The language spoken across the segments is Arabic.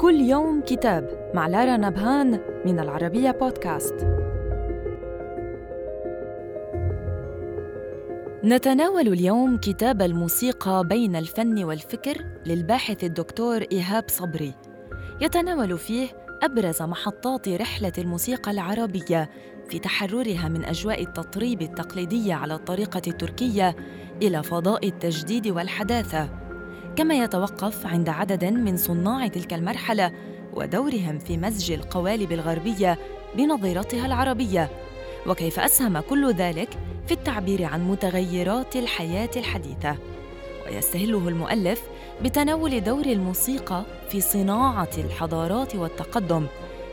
كل يوم كتاب مع لارا نبهان من العربية بودكاست. نتناول اليوم كتاب الموسيقى بين الفن والفكر للباحث الدكتور إيهاب صبري. يتناول فيه أبرز محطات رحلة الموسيقى العربية في تحررها من أجواء التطريب التقليدية على الطريقة التركية إلى فضاء التجديد والحداثة. كما يتوقف عند عدد من صناع تلك المرحلة ودورهم في مزج القوالب الغربية بنظيرتها العربية. وكيف أسهم كل ذلك في التعبير عن متغيرات الحياة الحديثة. ويستهله المؤلف بتناول دور الموسيقى في صناعة الحضارات والتقدم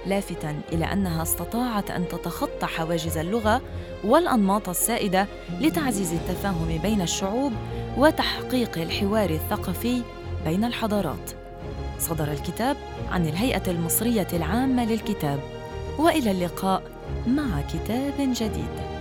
لافتا إلى أنها استطاعت أن تتخطى حواجز اللغة والأنماط السائدة لتعزيز التفاهم بين الشعوب وتحقيق الحوار الثقافي بين الحضارات. صدر الكتاب عن الهيئة المصرية العامة للكتاب وإلى اللقاء مع كتاب جديد.